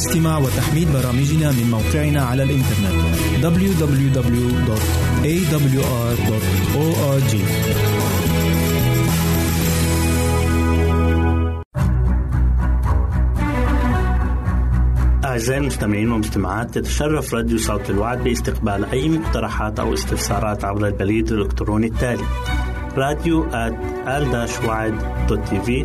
استماع وتحميل برامجنا من موقعنا على الإنترنت www.awr.org أعزائي المستمعين والمستمعات تتشرف راديو صوت الوعد باستقبال أي مقترحات أو استفسارات عبر البريد الإلكتروني التالي راديو في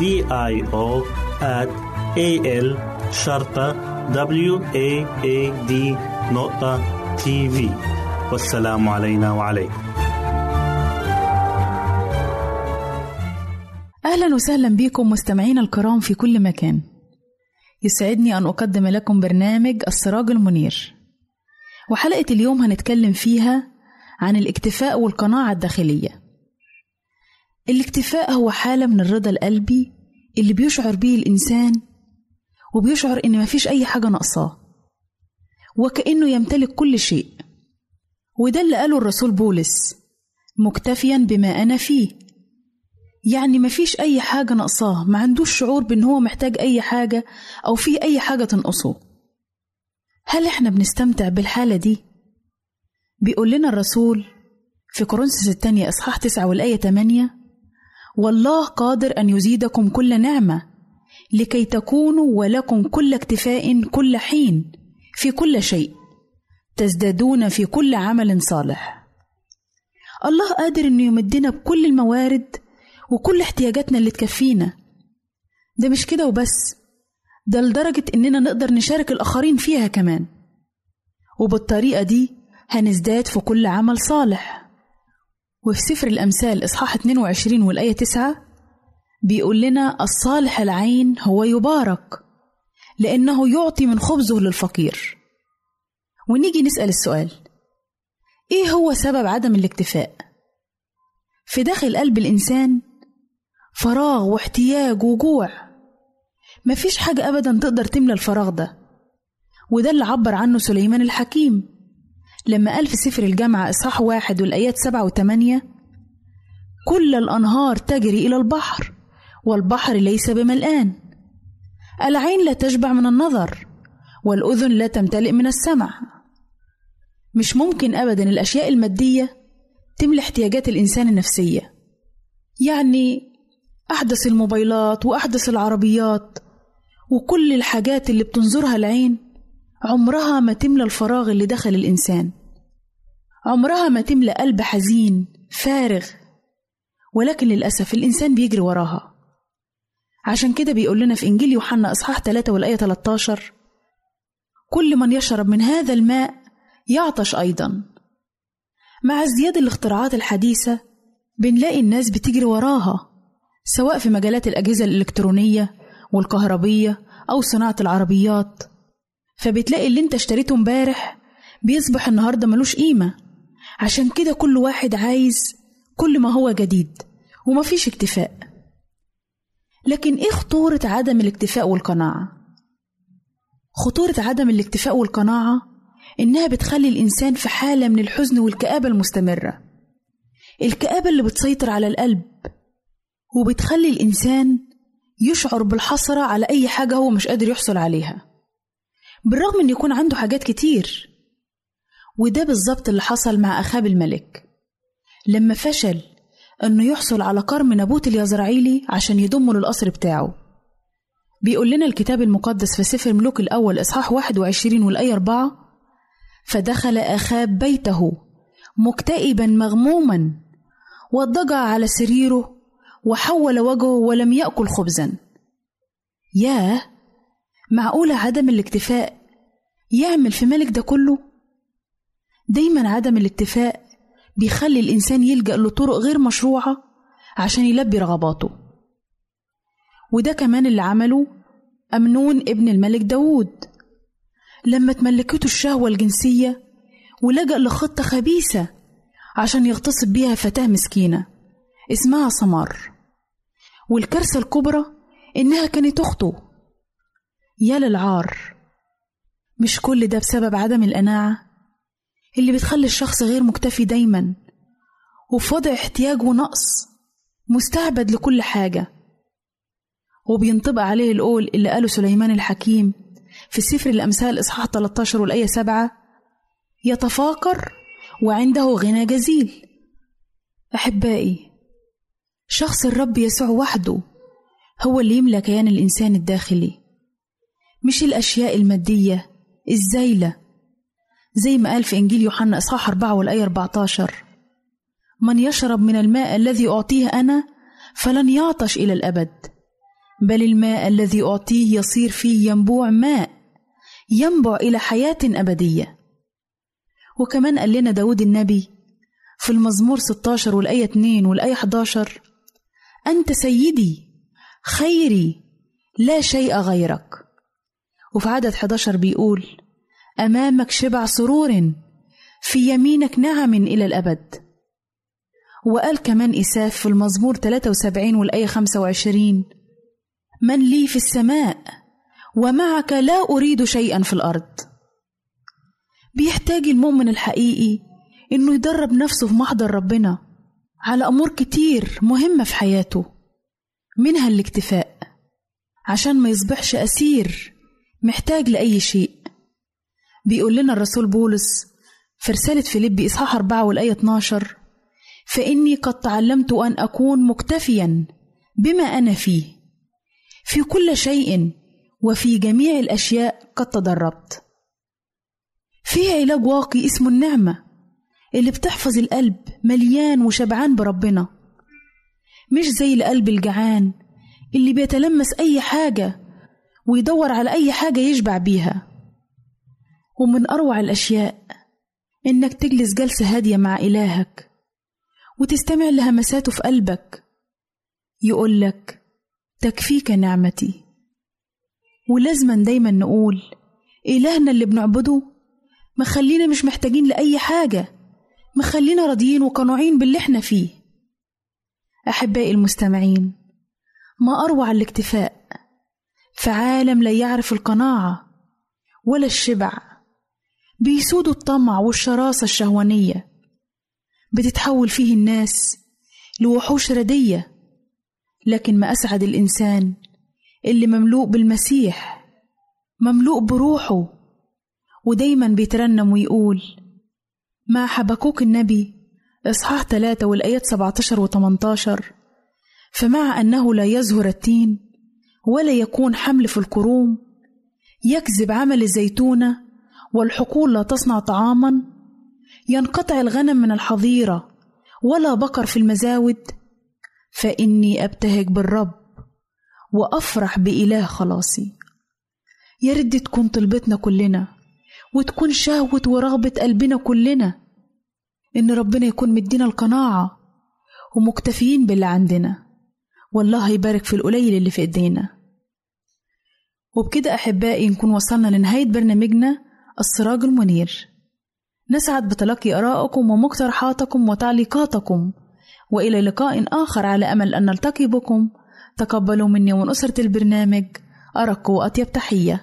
D I O at A L شرطة W A A D نقطة تي في والسلام علينا وعليكم. أهلا وسهلا بكم مستمعينا الكرام في كل مكان. يسعدني أن أقدم لكم برنامج السراج المنير. وحلقة اليوم هنتكلم فيها عن الاكتفاء والقناعة الداخلية. الاكتفاء هو حالة من الرضا القلبي اللي بيشعر به الإنسان وبيشعر إن مفيش أي حاجة ناقصاه وكأنه يمتلك كل شيء. وده اللي قاله الرسول بولس مكتفيا بما أنا فيه. يعني مفيش أي حاجة ناقصاه ما عندوش شعور بإن هو محتاج أي حاجة أو في أي حاجة تنقصه. هل إحنا بنستمتع بالحالة دي؟ بيقول لنا الرسول في كورنثوس الثانية إصحاح تسعة والآية تمانية والله قادر أن يزيدكم كل نعمة لكي تكونوا ولكم كل اكتفاء كل حين في كل شيء تزدادون في كل عمل صالح. الله قادر إنه يمدنا بكل الموارد وكل احتياجاتنا اللي تكفينا. ده مش كده وبس ده لدرجة إننا نقدر نشارك الآخرين فيها كمان. وبالطريقة دي هنزداد في كل عمل صالح. وفي سفر الأمثال إصحاح 22 والآية 9 بيقول لنا الصالح العين هو يبارك لأنه يعطي من خبزه للفقير ونيجي نسأل السؤال إيه هو سبب عدم الاكتفاء؟ في داخل قلب الإنسان فراغ واحتياج وجوع مفيش حاجة أبدا تقدر تملى الفراغ ده وده اللي عبر عنه سليمان الحكيم لما قال في سفر الجامعة إصحاح واحد والآيات سبعة وثمانية كل الأنهار تجري إلى البحر والبحر ليس بملآن. العين لا تشبع من النظر والأذن لا تمتلئ من السمع. مش ممكن أبدا الأشياء المادية تملى احتياجات الإنسان النفسية. يعني أحدث الموبايلات وأحدث العربيات وكل الحاجات اللي بتنظرها العين عمرها ما تملى الفراغ اللي دخل الإنسان. عمرها ما تملى قلب حزين فارغ. ولكن للأسف الإنسان بيجري وراها. عشان كده بيقول لنا في إنجيل يوحنا إصحاح 3 والآية 13 كل من يشرب من هذا الماء يعطش أيضا. مع ازدياد الاختراعات الحديثة بنلاقي الناس بتجري وراها سواء في مجالات الأجهزة الإلكترونية والكهربية أو صناعة العربيات. فبتلاقي اللي انت اشتريته امبارح بيصبح النهاردة ملوش قيمة. عشان كده كل واحد عايز كل ما هو جديد ومفيش اكتفاء. لكن إيه خطورة عدم الاكتفاء والقناعة؟ خطورة عدم الاكتفاء والقناعة إنها بتخلي الإنسان في حالة من الحزن والكآبة المستمرة. الكآبة اللي بتسيطر على القلب وبتخلي الإنسان يشعر بالحسرة على أي حاجة هو مش قادر يحصل عليها. بالرغم إن يكون عنده حاجات كتير. وده بالظبط اللي حصل مع أخاب الملك. لما فشل إنه يحصل على كرم نابوت اليزرعيلي عشان يضمه للقصر بتاعه. بيقول لنا الكتاب المقدس في سفر ملوك الأول إصحاح 21 والآية 4 فدخل أخاب بيته مكتئبا مغموما واضطجع على سريره وحول وجهه ولم يأكل خبزا. ياه! معقولة عدم الاكتفاء يعمل في ملك ده كله؟ دايما عدم الاكتفاء بيخلي الإنسان يلجأ لطرق غير مشروعة عشان يلبي رغباته. وده كمان اللي عمله أمنون ابن الملك داوود. لما تملكته الشهوة الجنسية ولجأ لخطة خبيثة عشان يغتصب بيها فتاة مسكينة اسمها سمار والكارثة الكبرى إنها كانت أخته. يا للعار. مش كل ده بسبب عدم القناعة اللي بتخلي الشخص غير مكتفي دايما وفي وضع احتياج ونقص مستعبد لكل حاجة. وبينطبق عليه القول اللي قاله سليمان الحكيم في سفر الأمثال إصحاح 13 والآية 7 يتفاقر وعنده غنى جزيل. أحبائي شخص الرب يسوع وحده هو اللي يملى كيان الإنسان الداخلي. مش الأشياء المادية الزايلة. زي ما قال في إنجيل يوحنا إصحاح 4 والآية 14 من يشرب من الماء الذي أعطيه أنا فلن يعطش إلى الأبد. بل الماء الذي أعطيه يصير فيه ينبوع ماء ينبع إلى حياة أبدية. وكمان قال لنا داود النبي في المزمور 16 والآية 2 والآية 11 أنت سيدي خيري لا شيء غيرك. وفي عدد 11 بيقول أمامك شبع سرور في يمينك نعم إلى الأبد. وقال كمان إساف في المزمور 73 والآية 25 من لي في السماء ومعك لا أريد شيئا في الأرض. بيحتاج المؤمن الحقيقي إنه يدرب نفسه في محضر ربنا على أمور كتير مهمة في حياته منها الاكتفاء عشان ما يصبحش أسير محتاج لأي شيء. بيقول لنا الرسول بولس في رسالة فيليبي إصحاح 4 والآية 12 فإني قد تعلمت أن أكون مكتفيا بما أنا فيه في كل شيء وفي جميع الأشياء قد تدربت. في علاج واقي اسمه النعمة اللي بتحفظ القلب مليان وشبعان بربنا. مش زي القلب الجعان اللي بيتلمس أي حاجة ويدور على أي حاجة يشبع بيها. ومن أروع الأشياء إنك تجلس جلسة هادية مع إلهك وتستمع لهمساته في قلبك. يقولك تكفيك نعمتي. ولازما دايما نقول إلهنا اللي بنعبده مخلينا مش محتاجين لأي حاجة مخلينا راضيين وقنوعين باللي إحنا فيه. أحبائي المستمعين ما أروع الاكتفاء في عالم لا يعرف القناعة ولا الشبع. بيسود الطمع والشراسة الشهوانية. بتتحول فيه الناس لوحوش ردية. لكن ما أسعد الإنسان اللي مملوء بالمسيح مملوء بروحه. ودايما بيترنم ويقول مع حبكوك النبي إصحاح 3 والآيات 17 و 18 فمع أنه لا يزهر التين ولا يكون حمل في الكروم يكذب عمل الزيتونة والحقول لا تصنع طعاما ينقطع الغنم من الحظيرة ولا بقر في المزاود فإني أبتهج بالرب وأفرح بإله خلاصي. يا رد تكون طلبتنا كلنا وتكون شهوة ورغبة قلبنا كلنا. إن ربنا يكون مدينا القناعة ومكتفيين باللي عندنا. والله يبارك في القليل اللي في إيدينا. وبكده أحبائي نكون وصلنا لنهاية برنامجنا السراج المنير. نسعد بتلقي آرائكم ومقترحاتكم وتعليقاتكم وإلى لقاء آخر على أمل أن نلتقي بكم. تقبلوا مني ومن أسرة البرنامج أرق وأطيب تحية.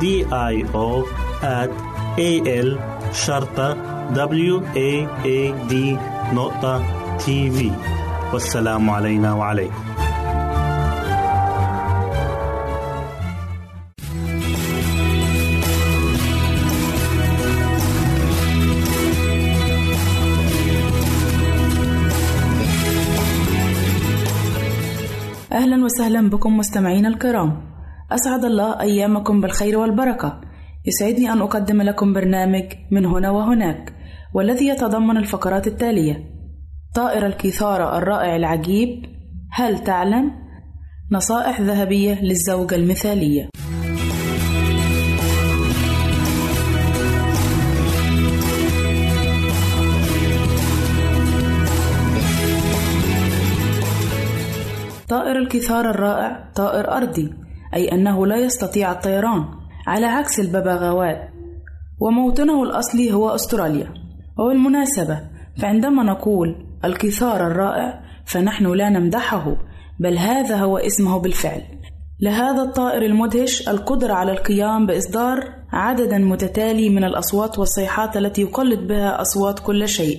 d i o at a l شرطة w a a d نقطة تي في والسلام علينا وعليكم. أهلا وسهلا بكم مستمعينا الكرام. أسعد الله أيامكم بالخير والبركة. يسعدني أن أقدم لكم برنامج من هنا وهناك والذي يتضمن الفقرات التالية. طائر الكيثارة الرائع العجيب هل تعلم؟ نصائح ذهبية للزوجة المثالية. طائر الكثار الرائع طائر أرضي. أي أنه لا يستطيع الطيران على عكس الببغاوات وموطنه الأصلي هو أستراليا. وبالمناسبة فعندما نقول الكثار الرائع فنحن لا نمدحه بل هذا هو اسمه بالفعل. لهذا الطائر المدهش القدرة على القيام بإصدار عددا متتالي من الأصوات والصيحات التي يقلد بها أصوات كل شيء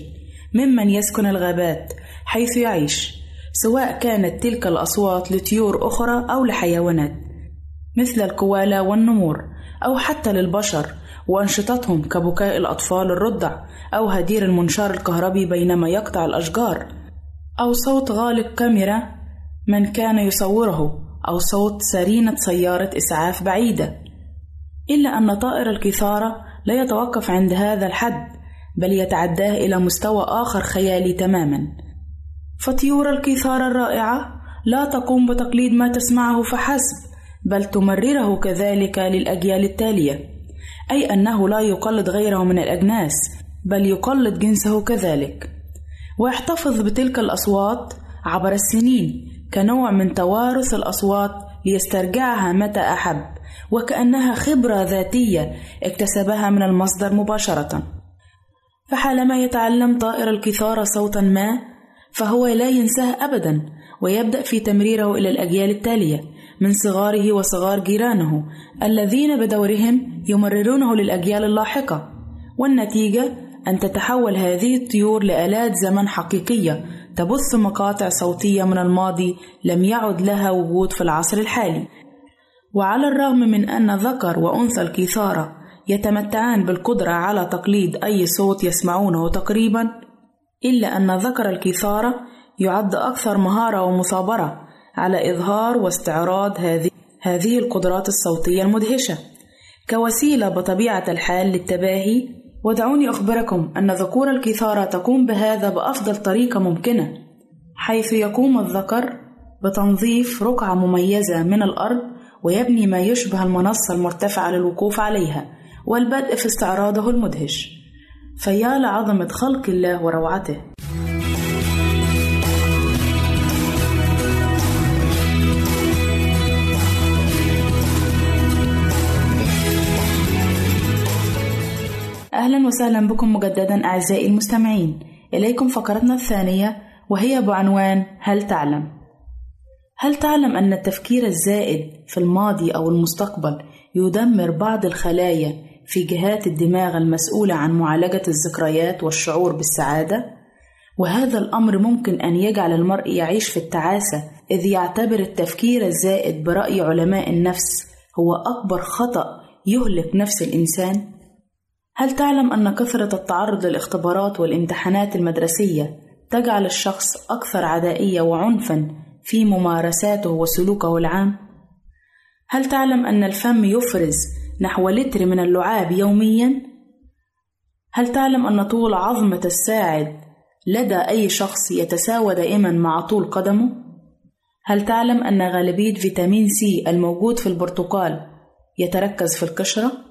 ممن يسكن الغابات حيث يعيش سواء كانت تلك الأصوات لطيور أخرى أو لحيوانات. مثل الكوالا والنمور أو حتى للبشر وأنشطتهم كبكاء الأطفال الرضع أو هدير المنشار الكهربي بينما يقطع الأشجار أو صوت غالق كاميرا من كان يصوره أو صوت سرينة سيارة إسعاف بعيدة. إلا أن طائر الكثارة لا يتوقف عند هذا الحد بل يتعداه إلى مستوى آخر خيالي تماماً. فطيور الكيثارة الرائعة لا تقوم بتقليد ما تسمعه فحسب. بل تمرره كذلك للأجيال التالية أي أنه لا يقلد غيره من الأجناس بل يقلد جنسه كذلك. ويحتفظ بتلك الأصوات عبر السنين كنوع من توارث الأصوات ليسترجعها متى أحب وكأنها خبرة ذاتية اكتسبها من المصدر مباشرة. فحالما يتعلم طائر الكثارة صوتا ما فهو لا ينساه أبدا ويبدأ في تمريره إلى الأجيال التالية. من صغاره وصغار جيرانه الذين بدورهم يمررونه للأجيال اللاحقة. والنتيجة؟ أن تتحول هذه الطيور لآلات زمن حقيقية تبث مقاطع صوتية من الماضي لم يعد لها وجود في العصر الحالي. وعلى الرغم من أن ذكر وأنثى الكيثارة يتمتعان بالقدرة على تقليد أي صوت يسمعونه تقريبا إلا أن ذكر الكيثارة يعد أكثر مهارة ومثابرة. على إظهار واستعراض هذه هذه القدرات الصوتية المدهشة. كوسيلة بطبيعة الحال للتباهي ودعوني أخبركم أن ذكور الكيثارة تقوم بهذا بأفضل طريقة ممكنة حيث يقوم الذكر بتنظيف رقعة مميزة من الأرض ويبني ما يشبه المنصة المرتفعة للوقوف عليها والبدء في استعراضه المدهش. فيا لعظمة خلق الله وروعته. وسهلا بكم مجددا أعزائي المستمعين إليكم فقرتنا الثانية وهي بعنوان هل تعلم؟ هل تعلم أن التفكير الزائد في الماضي أو المستقبل يدمر بعض الخلايا في جهات الدماغ المسؤولة عن معالجة الذكريات والشعور بالسعادة؟ وهذا الأمر ممكن أن يجعل المرء يعيش في التعاسة إذ يعتبر التفكير الزائد برأي علماء النفس هو أكبر خطأ يهلك نفس الإنسان؟ هل تعلم أن كثرة التعرض للاختبارات والامتحانات المدرسية تجعل الشخص أكثر عدائية وعنفًا في ممارساته وسلوكه العام؟ هل تعلم أن الفم يفرز نحو لتر من اللعاب يوميًا؟ هل تعلم أن طول عظمة الساعد لدى أي شخص يتساوى دائمًا مع طول قدمه؟ هل تعلم أن غالبية فيتامين سي الموجود في البرتقال يتركز في القشرة؟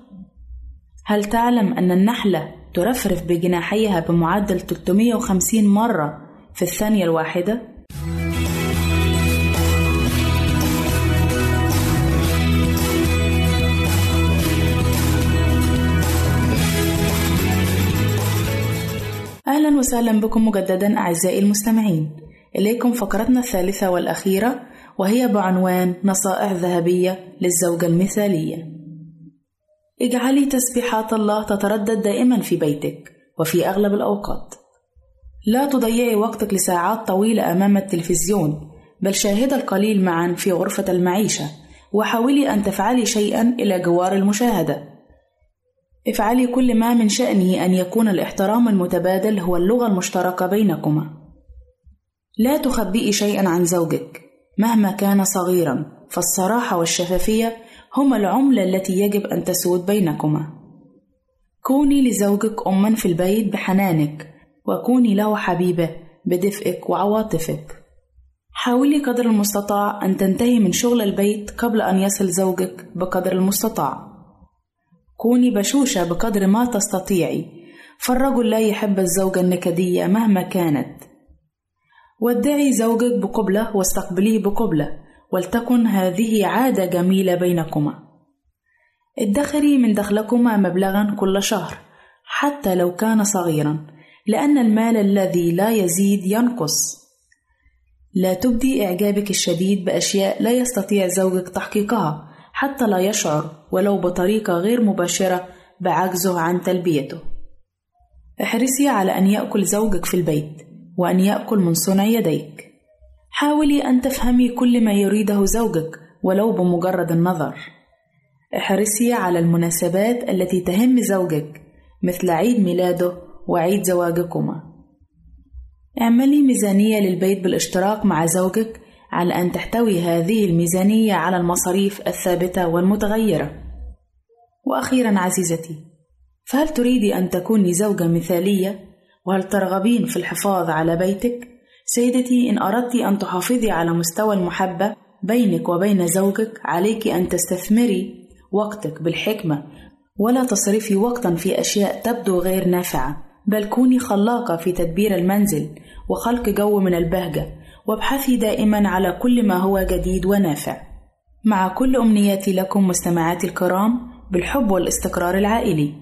هل تعلم أن النحلة ترفرف بجناحيها بمعدل 350 مرة في الثانية الواحدة؟ أهلا وسهلا بكم مجددا أعزائي المستمعين إليكم فقرتنا الثالثة والأخيرة وهي بعنوان نصائح ذهبية للزوجة المثالية اجعلي تسبيحات الله تتردد دائما في بيتك وفي أغلب الأوقات. لا تضيعي وقتك لساعات طويلة أمام التلفزيون بل شاهد القليل معا في غرفة المعيشة وحاولي أن تفعلي شيئا إلى جوار المشاهدة. افعلي كل ما من شأنه أن يكون الاحترام المتبادل هو اللغة المشتركة بينكما. لا تخبئي شيئا عن زوجك مهما كان صغيرا فالصراحة والشفافية هما العملة التي يجب أن تسود بينكما. كوني لزوجك أما في البيت بحنانك وكوني له حبيبة بدفئك وعواطفك. حاولي قدر المستطاع أن تنتهي من شغل البيت قبل أن يصل زوجك بقدر المستطاع. كوني بشوشة بقدر ما تستطيعي. فالرجل لا يحب الزوجة النكدية مهما كانت. ودعي زوجك بقبلة واستقبليه بقبلة. ولتكن هذه عادة جميلة بينكما ادخري من دخلكما مبلغا كل شهر حتى لو كان صغيرا لأن المال الذي لا يزيد ينقص لا تبدي إعجابك الشديد بأشياء لا يستطيع زوجك تحقيقها حتى لا يشعر ولو بطريقة غير مباشرة بعجزه عن تلبيته. احرصي على أن يأكل زوجك في البيت وأن يأكل من صنع يديك. حاولي أن تفهمي كل ما يريده زوجك ولو بمجرد النظر. احرصي على المناسبات التي تهم زوجك مثل عيد ميلاده وعيد زواجكما. اعملي ميزانية للبيت بالاشتراك مع زوجك على أن تحتوي هذه الميزانية على المصاريف الثابتة والمتغيرة. وأخيرا عزيزتي، فهل تريدي أن تكوني زوجة مثالية؟ وهل ترغبين في الحفاظ على بيتك؟ سيدتي إن أردت أن تحافظي على مستوى المحبة بينك وبين زوجك عليك أن تستثمري وقتك بالحكمة ولا تصرفي وقتا في أشياء تبدو غير نافعة. بل كوني خلاقة في تدبير المنزل وخلق جو من البهجة وابحثي دائما على كل ما هو جديد ونافع. مع كل أمنياتي لكم مستمعاتي الكرام بالحب والاستقرار العائلي.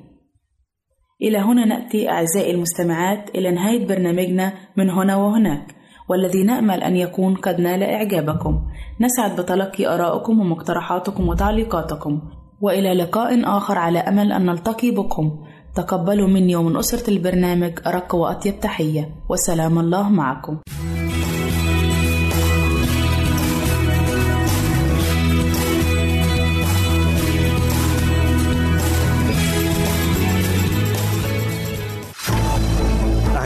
إلى هنا نأتي أعزائي المستمعات إلى نهاية برنامجنا من هنا وهناك. والذي نأمل أن يكون قد نال إعجابكم. نسعد بتلقي آرائكم ومقترحاتكم وتعليقاتكم. وإلى لقاء آخر على أمل أن نلتقي بكم. تقبلوا مني ومن أسرة البرنامج أرق وأطيب تحية. وسلام الله معكم.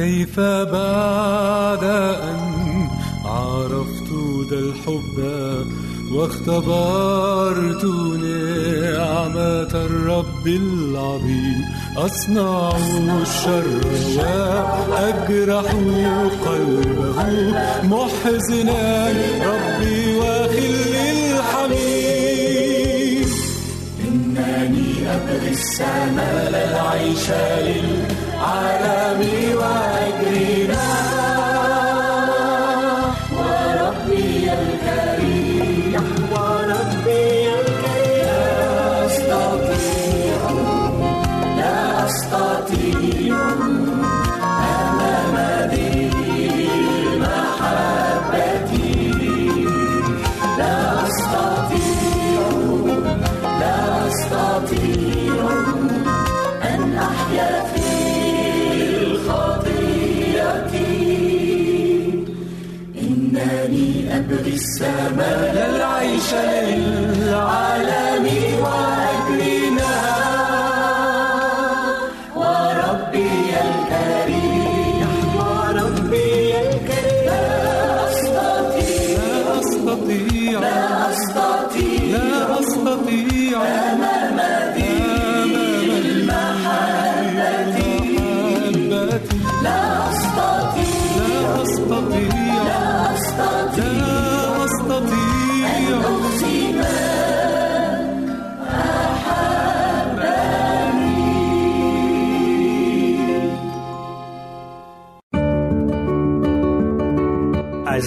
وكيف بعد أن عرفت ذا الحب واختبرت نعمة الرب العظيم. أصنع الشر وأجرح قلبه محزنا ربي وخلي الحميم إنني أبغي السماء العيش للعالم وأجرنا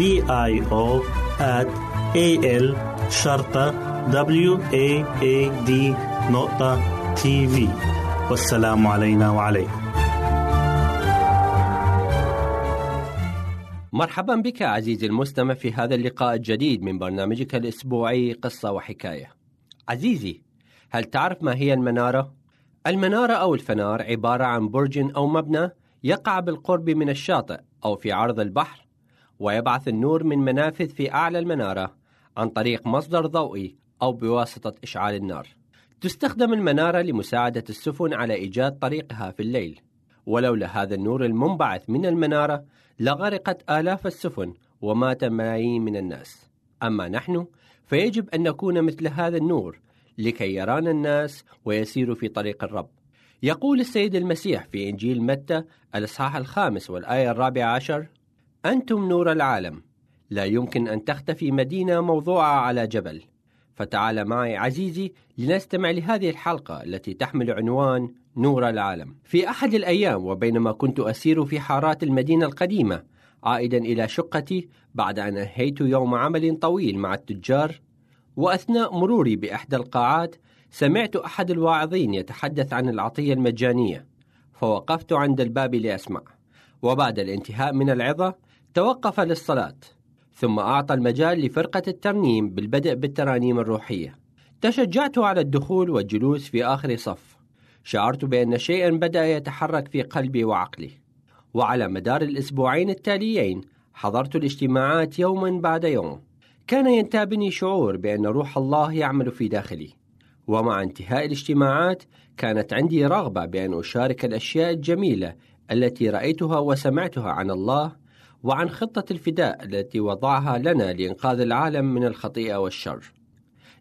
I O at A L شرطة W A A D نقطة تي في والسلام علينا وعليكم مرحبا بك عزيزي المستمع في هذا اللقاء الجديد من برنامجك الأسبوعي قصة وحكاية. عزيزي، هل تعرف ما هي المنارة؟ المنارة أو الفنار عبارة عن برج أو مبنى يقع بالقرب من الشاطئ أو في عرض البحر ويبعث النور من منافذ في أعلى المنارة عن طريق مصدر ضوئي أو بواسطة إشعال النار. تستخدم المنارة لمساعدة السفن على إيجاد طريقها في الليل. ولولا هذا النور المنبعث من المنارة لغرقت آلاف السفن ومات ملايين من الناس. أما نحن فيجب أن نكون مثل هذا النور لكي يرانا الناس ويسيروا في طريق الرب. يقول السيد المسيح في إنجيل متى الإصحاح الخامس والآية الرابعة عشر: أنتم نور العالم، لا يمكن أن تختفي مدينة موضوعة على جبل. فتعال معي عزيزي لنستمع لهذه الحلقة التي تحمل عنوان نور العالم. في أحد الأيام وبينما كنت أسير في حارات المدينة القديمة عائدا إلى شقتي بعد أن أنهيت يوم عمل طويل مع التجار وأثناء مروري بإحدى القاعات سمعت أحد الواعظين يتحدث عن العطية المجانية فوقفت عند الباب لأسمع وبعد الانتهاء من العظة توقف للصلاة ثم أعطى المجال لفرقة الترنيم بالبدء بالترانيم الروحية. تشجعت على الدخول والجلوس في آخر صف. شعرت بأن شيئا بدأ يتحرك في قلبي وعقلي. وعلى مدار الأسبوعين التاليين حضرت الاجتماعات يوما بعد يوم. كان ينتابني شعور بأن روح الله يعمل في داخلي. ومع انتهاء الاجتماعات كانت عندي رغبة بأن أشارك الأشياء الجميلة التي رأيتها وسمعتها عن الله وعن خطة الفداء التي وضعها لنا لإنقاذ العالم من الخطيئة والشر.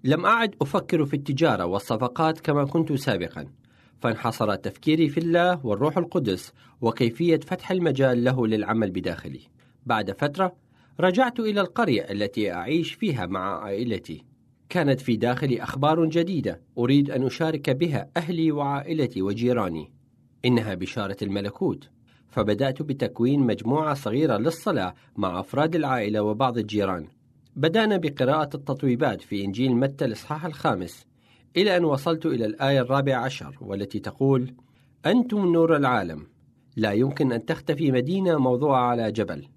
لم أعد أفكر في التجارة والصفقات كما كنت سابقا، فانحصر تفكيري في الله والروح القدس وكيفية فتح المجال له للعمل بداخلي. بعد فترة رجعت إلى القرية التي أعيش فيها مع عائلتي. كانت في داخلي أخبار جديدة أريد أن أشارك بها أهلي وعائلتي وجيراني. إنها بشارة الملكوت. فبدأت بتكوين مجموعة صغيرة للصلاة مع أفراد العائلة وبعض الجيران. بدأنا بقراءة التطويبات في إنجيل متى الإصحاح الخامس إلى أن وصلت إلى الآية الرابعة عشر والتي تقول: أنتم نور العالم، لا يمكن أن تختفي مدينة موضوعة على جبل.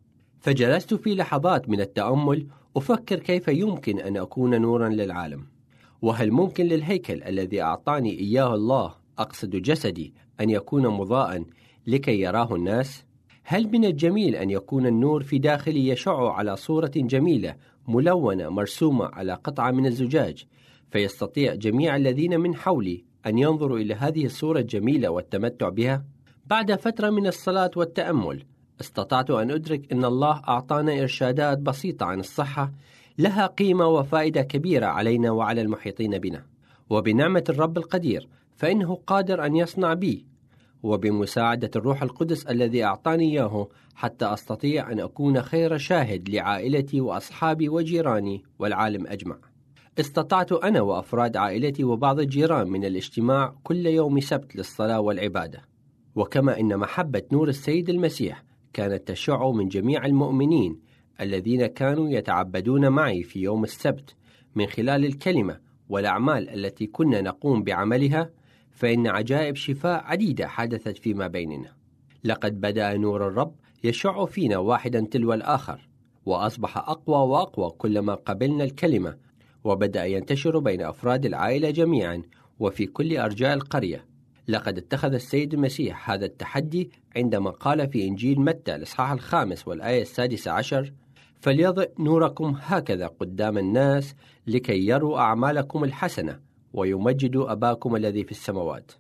فجلست في لحظات من التأمل أفكر كيف يمكن أن أكون نورا للعالم. وهل ممكن للهيكل الذي أعطاني إياه الله أقصد جسدي أن يكون مضاءً لكي يراه الناس؟ هل من الجميل أن يكون النور في داخلي يشع على صورة جميلة ملونة مرسومة على قطعة من الزجاج فيستطيع جميع الذين من حولي أن ينظروا إلى هذه الصورة الجميلة والتمتع بها؟ بعد فترة من الصلاة والتأمل استطعت أن أدرك أن الله أعطانا إرشادات بسيطة عن الصحة لها قيمة وفائدة كبيرة علينا وعلى المحيطين بنا وبنعمة الرب القدير فإنه قادر أن يصنع بي وبمساعدة الروح القدس الذي أعطاني إياه حتى أستطيع أن أكون خير شاهد لعائلتي وأصحابي وجيراني والعالم أجمع. استطعت أنا وأفراد عائلتي وبعض الجيران من الاجتماع كل يوم سبت للصلاة والعبادة. وكما إن محبة نور السيد المسيح كانت تشع من جميع المؤمنين الذين كانوا يتعبدون معي في يوم السبت من خلال الكلمة والأعمال التي كنا نقوم بعملها فإن عجائب شفاء عديدة حدثت فيما بيننا. لقد بدأ نور الرب يشع فينا واحدا تلو الآخر، وأصبح أقوى وأقوى كلما قبلنا الكلمة، وبدأ ينتشر بين أفراد العائلة جميعا وفي كل أرجاء القرية. لقد اتخذ السيد المسيح هذا التحدي عندما قال في إنجيل متى الإصحاح الخامس والآية السادسة عشر: فليضئ نوركم هكذا قدام الناس لكي يروا أعمالكم الحسنة ويمجدوا أباكم الذي في السماوات.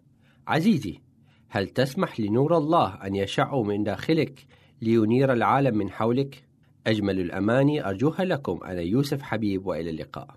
عزيزي، هل تسمح لنور الله أن يشع من داخلك لينير العالم من حولك؟ أجمل الأماني أرجوها لكم أنا يوسف حبيب وإلى اللقاء.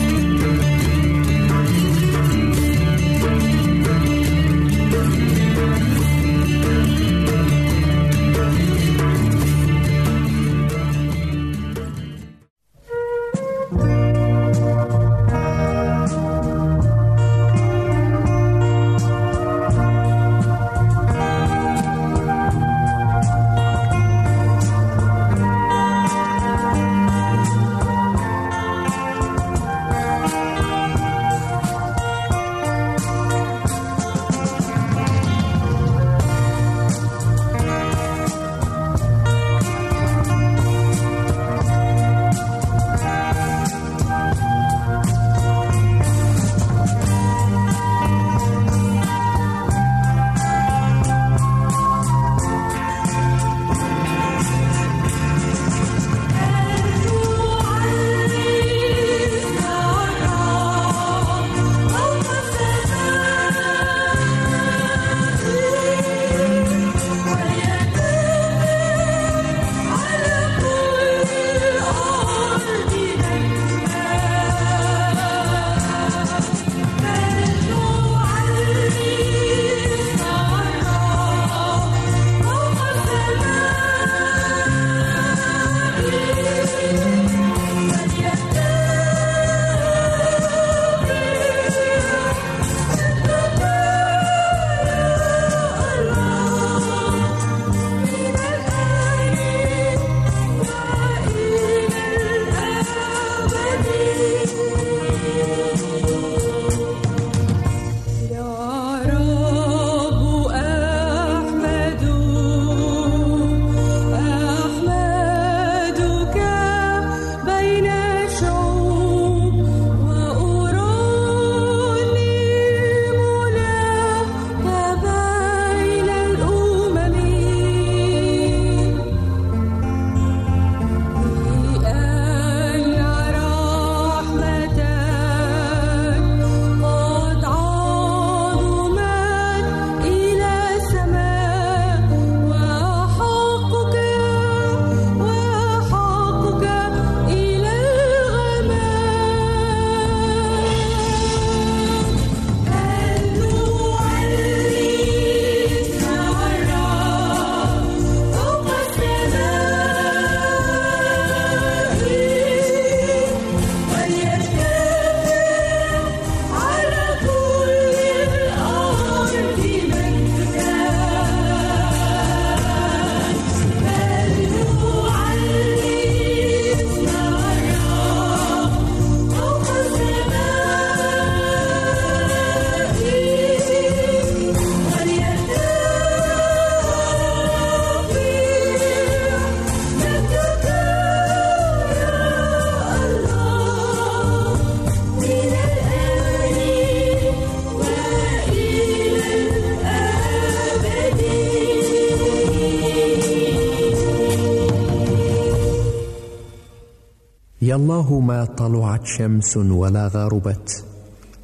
يا الله ما طلعت شمس ولا غربت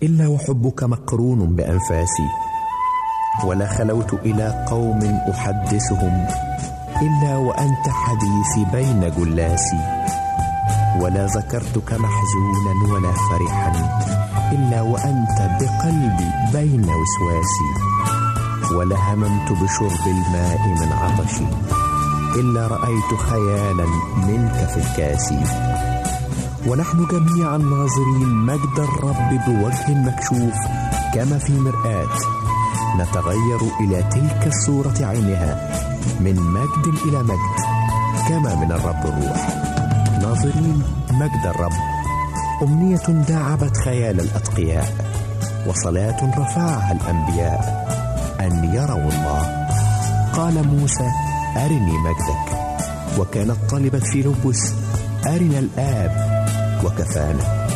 إلا وحبك مقرون بأنفاسي ولا خلوت إلى قوم أحدثهم إلا وأنت حديثي بين جلاسي ولا ذكرتك محزونا ولا فرحا إلا وأنت بقلبي بين وسواسي ولا هممت بشرب الماء من عطشي إلا رأيت خيالا منك في الكاس ونحن جميعا ناظرين مجد الرب بوجه مكشوف كما في مرآة. نتغير إلى تلك الصورة عينها من مجد إلى مجد كما من الرب الروح ناظرين مجد الرب. أمنية داعبت خيال الأتقياء وصلاة رفعها الأنبياء. أن يروا الله. قال موسى أرني مجدك. وكانت طلبت في لبس. أرنا الآب. وكفانا.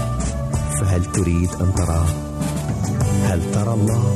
فهل تريد أن تراه؟ هل ترى الله؟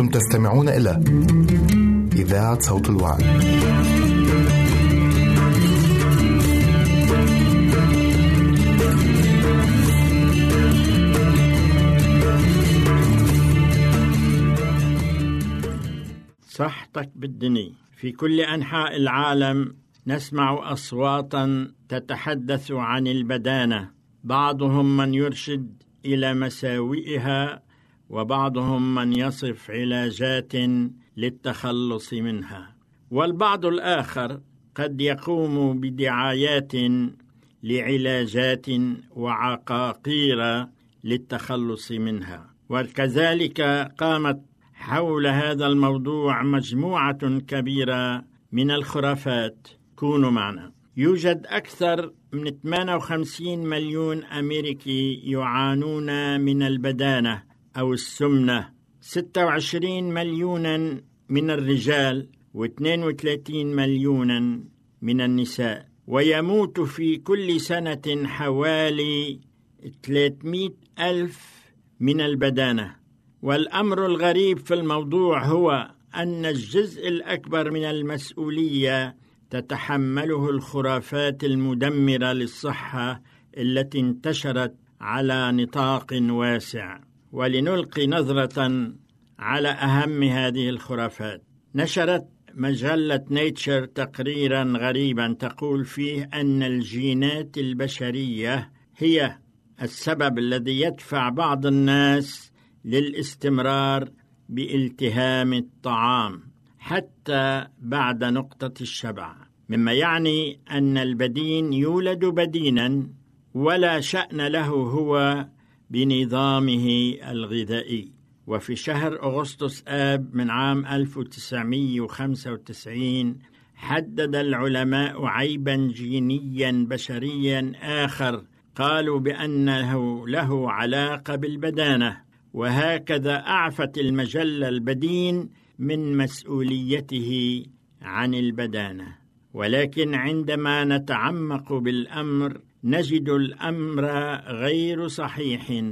أنتم تستمعون إلى إذاعة صوت الوعد. صحتك بالدني في كل أنحاء العالم نسمع أصواتا تتحدث عن البدانة بعضهم من يرشد إلى مساوئها وبعضهم من يصف علاجات للتخلص منها. والبعض الآخر قد يقوم بدعايات لعلاجات وعقاقير للتخلص منها. وكذلك قامت حول هذا الموضوع مجموعة كبيرة من الخرافات. كونوا معنا. يوجد أكثر من 58 مليون أمريكي يعانون من البدانة. أو السمنة. 26 مليونا من الرجال و32 مليونا من النساء. ويموت في كل سنة حوالي 300 ألف من البدانة. والأمر الغريب في الموضوع هو أن الجزء الأكبر من المسؤولية تتحمله الخرافات المدمرة للصحة التي انتشرت على نطاق واسع. ولنلقي نظرة على أهم هذه الخرافات. نشرت مجلة نيتشر تقريرا غريبا تقول فيه أن الجينات البشرية هي السبب الذي يدفع بعض الناس للاستمرار بإلتهام الطعام حتى بعد نقطة الشبع مما يعني أن البدين يولد بدينا ولا شأن له هو بنظامه الغذائي. وفي شهر أغسطس آب من عام 1995 حدد العلماء عيبا جينيا بشريا آخر. قالوا بأنه له علاقة بالبدانة. وهكذا أعفت المجلة البدين من مسؤوليته عن البدانة. ولكن عندما نتعمق بالأمر نجد الأمر غير صحيح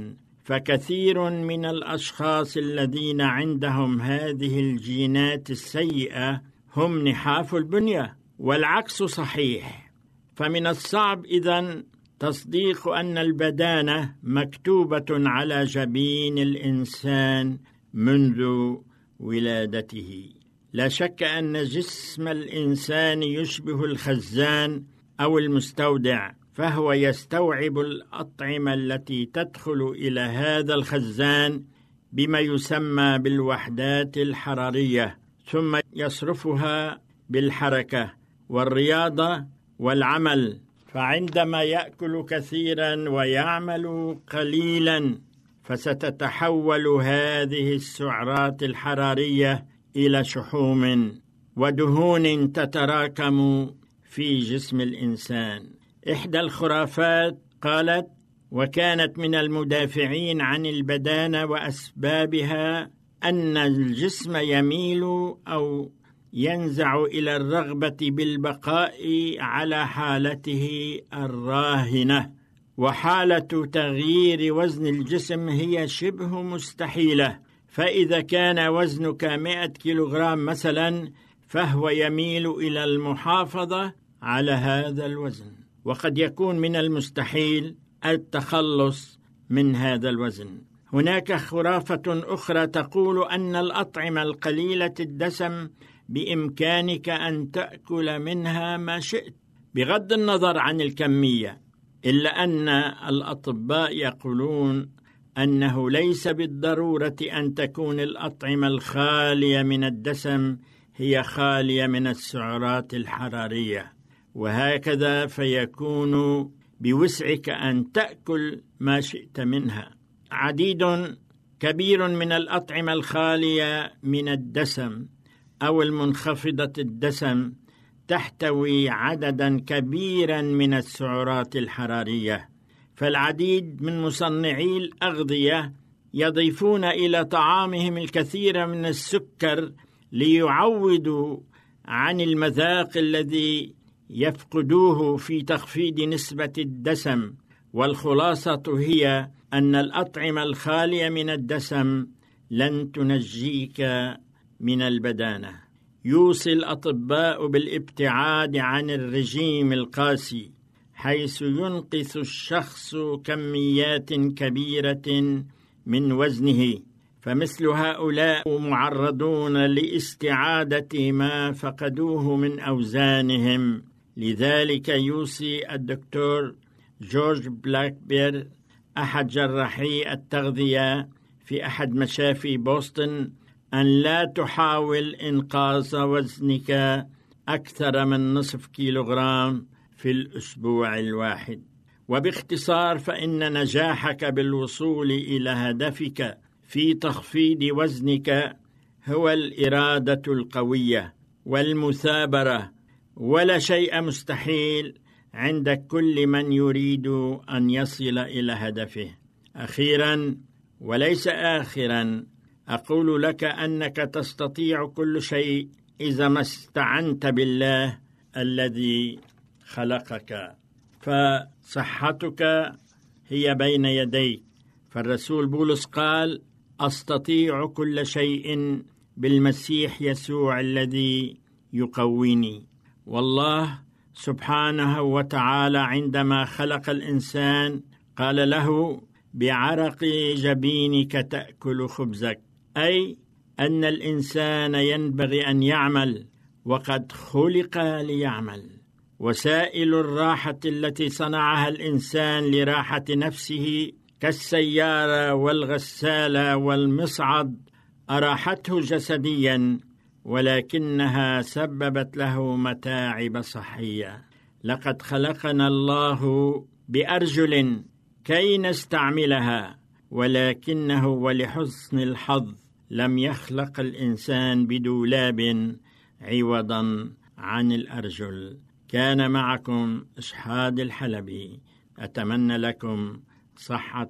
فكثير من الأشخاص الذين عندهم هذه الجينات السيئة هم نحاف البنية والعكس صحيح. فمن الصعب اذا تصديق أن البدانة مكتوبة على جبين الإنسان منذ ولادته. لا شك أن جسم الإنسان يشبه الخزان أو المستودع فهو يستوعب الأطعمة التي تدخل إلى هذا الخزان بما يسمى بالوحدات الحرارية ثم يصرفها بالحركة والرياضة والعمل. فعندما يأكل كثيرا ويعمل قليلا فستتحول هذه السعرات الحرارية إلى شحوم ودهون تتراكم في جسم الإنسان. إحدى الخرافات قالت وكانت من المدافعين عن البدانة وأسبابها أن الجسم يميل أو ينزع إلى الرغبة بالبقاء على حالته الراهنة وحالة تغيير وزن الجسم هي شبه مستحيلة فإذا كان وزنك 100 كيلوغرام مثلا فهو يميل إلى المحافظة على هذا الوزن. وقد يكون من المستحيل التخلص من هذا الوزن. هناك خرافة أخرى تقول أن الأطعمة القليلة الدسم بإمكانك أن تأكل منها ما شئت. بغض النظر عن الكمية إلا أن الأطباء يقولون أنه ليس بالضرورة أن تكون الأطعمة الخالية من الدسم هي خالية من السعرات الحرارية. وهكذا فيكون بوسعك أن تأكل ما شئت منها. عديد كبير من الأطعمة الخالية من الدسم أو المنخفضة الدسم تحتوي عددا كبيرا من السعرات الحرارية فالعديد من مصنعي الأغذية يضيفون إلى طعامهم الكثير من السكر ليعوضوا عن المذاق الذي يفقدوه في تخفيض نسبة الدسم والخلاصة هي أن الأطعمة الخالية من الدسم لن تنجيك من البدانة. يوصي الأطباء بالابتعاد عن الرجيم القاسي حيث ينقص الشخص كميات كبيرة من وزنه فمثل هؤلاء معرضون لاستعادة ما فقدوه من أوزانهم. لذلك يوصي الدكتور جورج بلاكبير أحد جراحي التغذية في أحد مشافي بوسطن أن لا تحاول إنقاص وزنك أكثر من نصف كيلوغرام في الأسبوع الواحد. وباختصار فإن نجاحك بالوصول إلى هدفك في تخفيض وزنك هو الإرادة القوية والمثابرة ولا شيء مستحيل عند كل من يريد أن يصل إلى هدفه. أخيرا وليس آخرا أقول لك أنك تستطيع كل شيء إذا ما استعنت بالله الذي خلقك. فصحتك هي بين يديك. فالرسول بولس قال أستطيع كل شيء بالمسيح يسوع الذي يقويني. والله سبحانه وتعالى عندما خلق الإنسان قال له بعرق جبينك تأكل خبزك. أي أن الإنسان ينبغي أن يعمل وقد خلق ليعمل. وسائل الراحة التي صنعها الإنسان لراحة نفسه كالسيارة والغسالة والمصعد أراحته جسديا ولكنها سببت له متاعب صحية. لقد خلقنا الله بأرجل كي نستعملها ولكنه ولحسن الحظ لم يخلق الإنسان بدولاب عوضا عن الأرجل. كان معكم إشحاد الحلبي. أتمنى لكم صحة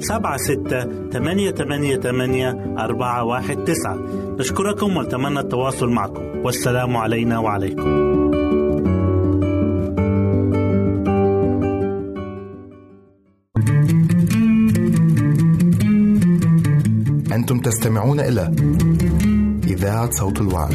سبعة ستة ثمانية ثمانية ثمانية أربعة واحد تسعة. نشكركم ونتمنى التواصل معكم. والسلام علينا وعليكم. أنتم تستمعون إلى إذاعة صوت الوعد.